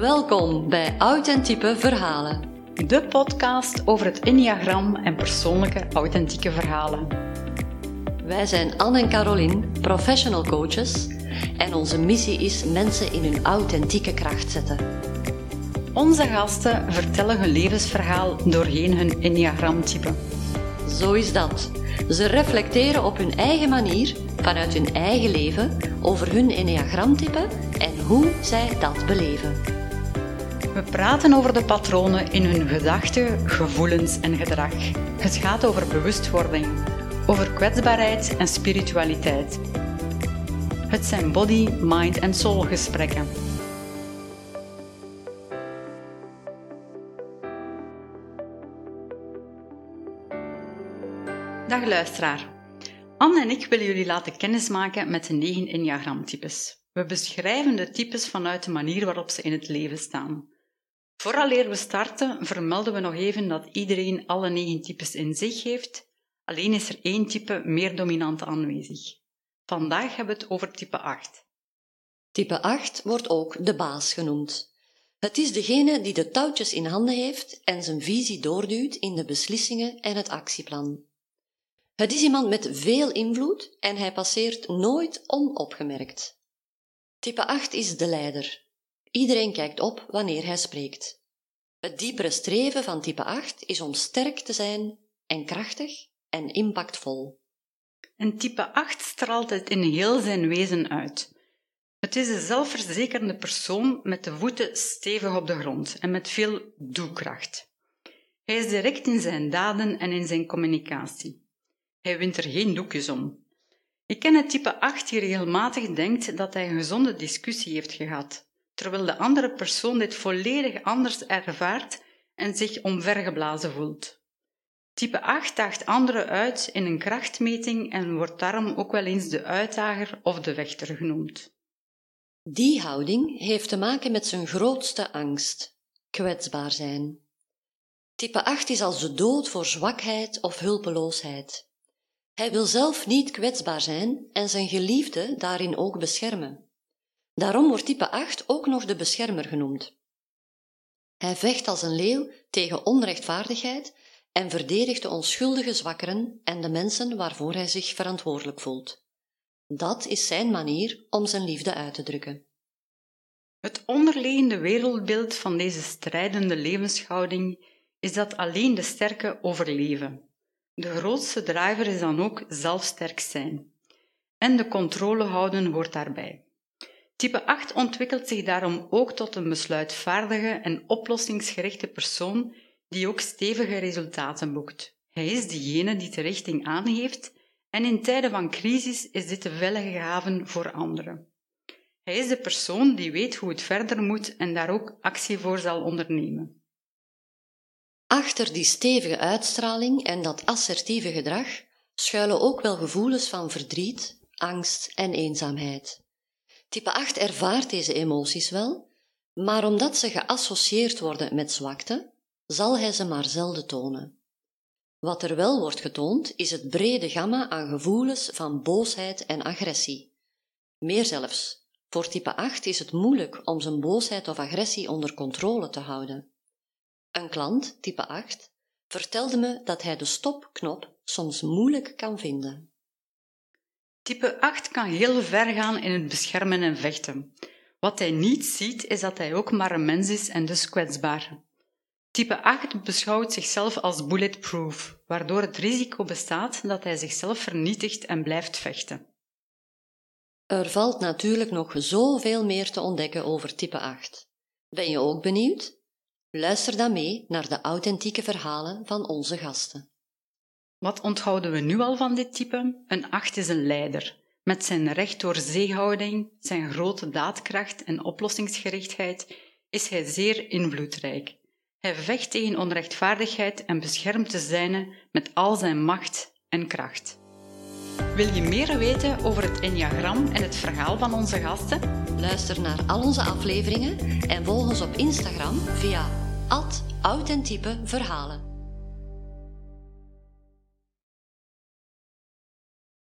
Welkom bij Authentieke Verhalen. De podcast over het Enneagram en persoonlijke authentieke verhalen. Wij zijn Anne en Caroline, professional coaches, en onze missie is mensen in hun authentieke kracht zetten. Onze gasten vertellen hun levensverhaal doorheen hun Enneagramtype. Zo is dat. Ze reflecteren op hun eigen manier, vanuit hun eigen leven, over hun Enneagramtype en hoe zij dat beleven. We praten over de patronen in hun gedachten, gevoelens en gedrag. Het gaat over bewustwording, over kwetsbaarheid en spiritualiteit. Het zijn body, mind en soul gesprekken. Dag luisteraar. Anne en ik willen jullie laten kennismaken met de negen Enneagramtypes. We beschrijven de types vanuit de manier waarop ze in het leven staan. Vooraleer we starten, vermelden we nog even dat iedereen alle negen types in zich heeft, alleen is er één type meer dominant aanwezig. Vandaag hebben we het over type 8. Type 8 wordt ook de baas genoemd. Het is degene die de touwtjes in handen heeft en zijn visie doorduwt in de beslissingen en het actieplan. Het is iemand met veel invloed en hij passeert nooit onopgemerkt. Type 8 is de leider. Iedereen kijkt op wanneer hij spreekt. Het diepere streven van type 8 is om sterk te zijn en krachtig en impactvol. En type 8 straalt het in heel zijn wezen uit. Het is een zelfverzekerde persoon met de voeten stevig op de grond en met veel doekracht. Hij is direct in zijn daden en in zijn communicatie. Hij wint er geen doekjes om. Ik ken het type 8 die regelmatig denkt dat hij een gezonde discussie heeft gehad, terwijl de andere persoon dit volledig anders ervaart en zich omvergeblazen voelt. Type 8 daagt anderen uit in een krachtmeting en wordt daarom ook wel eens de uitdager of de vechter genoemd. Die houding heeft te maken met zijn grootste angst: kwetsbaar zijn. Type 8 is als de dood voor zwakheid of hulpeloosheid. Hij wil zelf niet kwetsbaar zijn en zijn geliefde daarin ook beschermen. Daarom wordt type 8 ook nog de beschermer genoemd. Hij vecht als een leeuw tegen onrechtvaardigheid en verdedigt de onschuldige zwakkeren en de mensen waarvoor hij zich verantwoordelijk voelt. Dat is zijn manier om zijn liefde uit te drukken. Het onderliggende wereldbeeld van deze strijdende levenshouding is dat alleen de sterke overleven. De grootste driver is dan ook zelf sterk zijn. En de controle houden hoort daarbij. Type 8 ontwikkelt zich daarom ook tot een besluitvaardige en oplossingsgerichte persoon die ook stevige resultaten boekt. Hij is diegene die de richting aangeeft en in tijden van crisis is dit de veilige haven voor anderen. Hij is de persoon die weet hoe het verder moet en daar ook actie voor zal ondernemen. Achter die stevige uitstraling en dat assertieve gedrag schuilen ook wel gevoelens van verdriet, angst en eenzaamheid. Type 8 ervaart deze emoties wel, maar omdat ze geassocieerd worden met zwakte, zal hij ze maar zelden tonen. Wat er wel wordt getoond, is het brede gamma aan gevoelens van boosheid en agressie. Meer zelfs, voor type 8 is het moeilijk om zijn boosheid of agressie onder controle te houden. Een klant, type 8, vertelde me dat hij de stopknop soms moeilijk kan vinden. Type 8 kan heel ver gaan in het beschermen en vechten. Wat hij niet ziet, is dat hij ook maar een mens is en dus kwetsbaar. Type 8 beschouwt zichzelf als bulletproof, waardoor het risico bestaat dat hij zichzelf vernietigt en blijft vechten. Er valt natuurlijk nog zoveel meer te ontdekken over type 8. Ben je ook benieuwd? Luister dan mee naar de authentieke verhalen van onze gasten. Wat onthouden we nu al van dit type? Een 8 is een leider. Met zijn recht door zeehouding, zijn grote daadkracht en oplossingsgerichtheid is hij zeer invloedrijk. Hij vecht tegen onrechtvaardigheid en beschermt de zijne met al zijn macht en kracht. Wil je meer weten over het Enneagram en het verhaal van onze gasten? Luister naar al onze afleveringen en volg ons op Instagram via authentiepe verhalen.